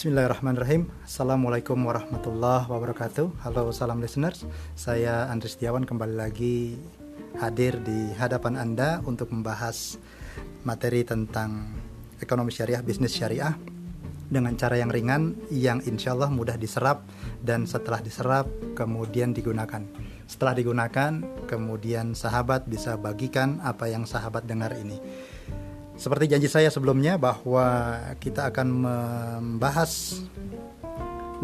Bismillahirrahmanirrahim. Assalamualaikum warahmatullahi wabarakatuh. Halo salam listeners. Saya Andri Setiawan kembali lagi hadir di hadapan Anda Untuk membahas materi tentang ekonomi syariah, bisnis syariah Dengan cara yang ringan yang insya Allah mudah diserap Dan setelah diserap kemudian digunakan. Setelah digunakan kemudian sahabat bisa bagikan apa yang sahabat dengar ini seperti janji saya sebelumnya bahwa kita akan membahas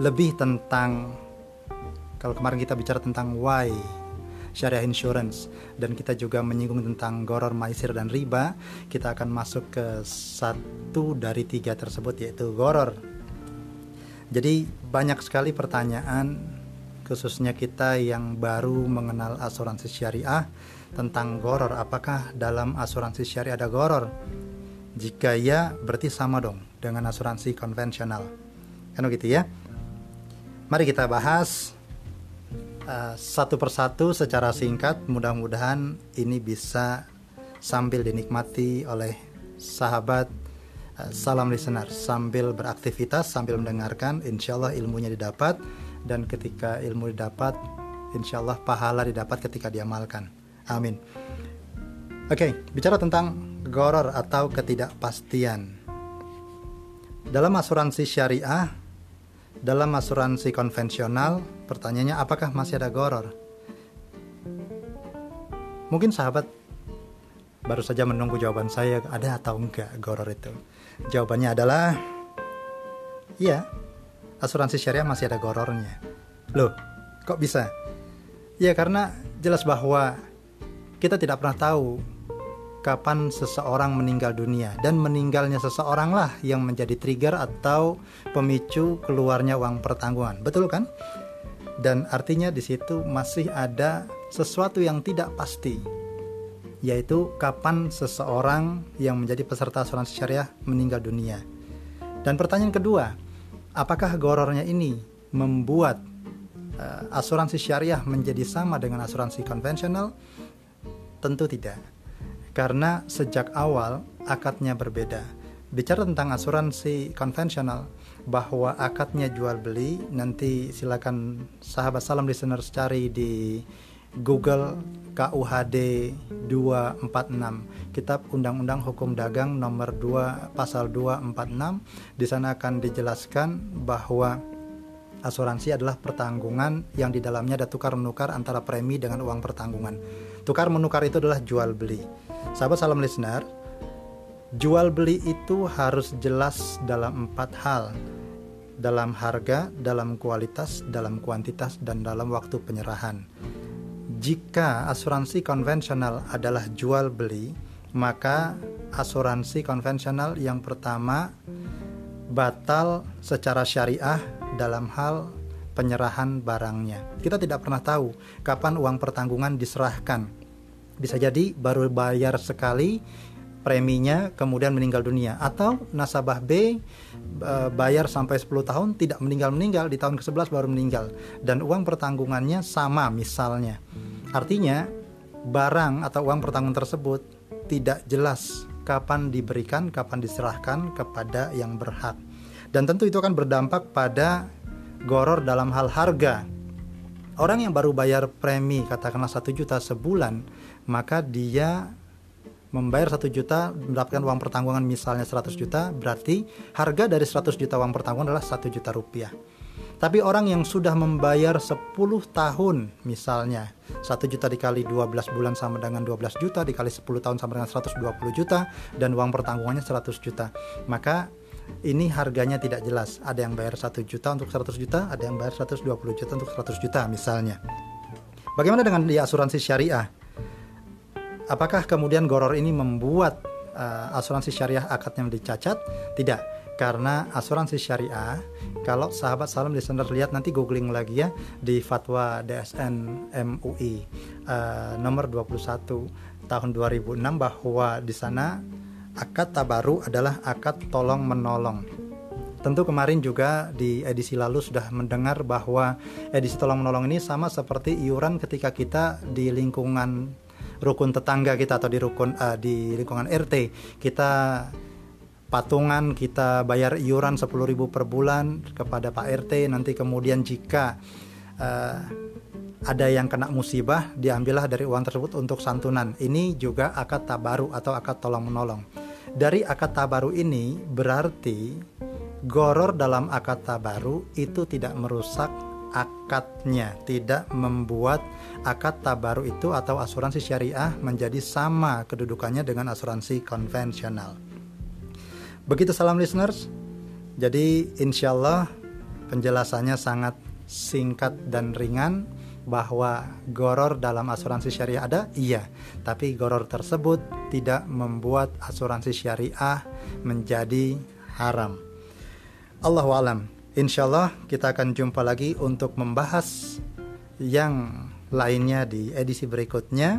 lebih tentang kalau kemarin kita bicara tentang why syariah insurance dan kita juga menyinggung tentang goror maisir dan riba kita akan masuk ke satu dari tiga tersebut yaitu goror. Jadi banyak sekali pertanyaan khususnya kita yang baru mengenal asuransi syariah tentang goror apakah dalam asuransi syariah ada goror jika ya, berarti sama dong dengan asuransi konvensional. Kan begitu ya? Mari kita bahas uh, satu persatu secara singkat. Mudah-mudahan ini bisa sambil dinikmati oleh sahabat uh, salam listener sambil beraktivitas sambil mendengarkan. Insya Allah ilmunya didapat dan ketika ilmu didapat, insya Allah pahala didapat ketika diamalkan. Amin. Oke, okay, bicara tentang goror atau ketidakpastian. Dalam asuransi syariah, dalam asuransi konvensional, pertanyaannya apakah masih ada goror? Mungkin sahabat baru saja menunggu jawaban saya ada atau enggak goror itu. Jawabannya adalah iya, asuransi syariah masih ada gorornya. Loh, kok bisa? Ya karena jelas bahwa kita tidak pernah tahu kapan seseorang meninggal dunia dan meninggalnya seseoranglah yang menjadi trigger atau pemicu keluarnya uang pertanggungan. Betul kan? Dan artinya di situ masih ada sesuatu yang tidak pasti yaitu kapan seseorang yang menjadi peserta asuransi syariah meninggal dunia. Dan pertanyaan kedua, apakah gorornya ini membuat uh, asuransi syariah menjadi sama dengan asuransi konvensional? Tentu tidak karena sejak awal akadnya berbeda. Bicara tentang asuransi konvensional bahwa akadnya jual beli, nanti silakan sahabat salam listeners cari di Google KUHD 246 Kitab Undang-Undang Hukum Dagang nomor 2 pasal 246 di sana akan dijelaskan bahwa asuransi adalah pertanggungan yang di dalamnya ada tukar menukar antara premi dengan uang pertanggungan. Tukar menukar itu adalah jual beli. Sahabat salam listener, jual beli itu harus jelas dalam empat hal. Dalam harga, dalam kualitas, dalam kuantitas, dan dalam waktu penyerahan. Jika asuransi konvensional adalah jual beli, maka asuransi konvensional yang pertama batal secara syariah dalam hal penyerahan barangnya. Kita tidak pernah tahu kapan uang pertanggungan diserahkan bisa jadi baru bayar sekali preminya kemudian meninggal dunia atau nasabah B e, bayar sampai 10 tahun tidak meninggal-meninggal di tahun ke-11 baru meninggal dan uang pertanggungannya sama misalnya. Artinya barang atau uang pertanggungan tersebut tidak jelas kapan diberikan, kapan diserahkan kepada yang berhak. Dan tentu itu akan berdampak pada goror dalam hal harga. Orang yang baru bayar premi katakanlah satu juta sebulan maka dia membayar satu juta mendapatkan uang pertanggungan misalnya 100 juta berarti harga dari 100 juta uang pertanggungan adalah satu juta rupiah tapi orang yang sudah membayar 10 tahun misalnya 1 juta dikali 12 bulan sama dengan 12 juta dikali 10 tahun sama dengan 120 juta dan uang pertanggungannya 100 juta. Maka ini harganya tidak jelas. Ada yang bayar 1 juta untuk 100 juta ada yang bayar 120 juta untuk 100 juta misalnya. Bagaimana dengan di asuransi syariah? Apakah kemudian goror ini membuat uh, asuransi syariah akadnya dicacat? Tidak, karena asuransi syariah kalau sahabat salam listener lihat nanti googling lagi ya di fatwa DSN MUI uh, nomor 21 tahun 2006 bahwa di sana akad tabaru adalah akad tolong menolong. Tentu kemarin juga di edisi lalu sudah mendengar bahwa edisi tolong menolong ini sama seperti iuran ketika kita di lingkungan rukun tetangga kita atau di rukun uh, di lingkungan RT kita patungan kita bayar iuran 10.000 per bulan kepada Pak RT nanti kemudian jika uh, ada yang kena musibah diambillah dari uang tersebut untuk santunan. Ini juga akad tabaru atau akad tolong menolong. Dari akad tabaru ini berarti goror dalam akad tabaru itu tidak merusak akadnya tidak membuat akad tabaru itu atau asuransi syariah menjadi sama kedudukannya dengan asuransi konvensional begitu salam listeners jadi insya Allah penjelasannya sangat singkat dan ringan bahwa goror dalam asuransi syariah ada? Iya, tapi goror tersebut tidak membuat asuransi syariah menjadi haram. Allahu alam. Insya Allah kita akan jumpa lagi untuk membahas yang lainnya di edisi berikutnya.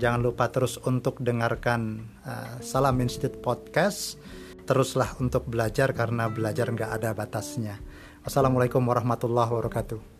Jangan lupa terus untuk dengarkan uh, Salam Institute Podcast. Teruslah untuk belajar karena belajar nggak ada batasnya. Wassalamualaikum warahmatullahi wabarakatuh.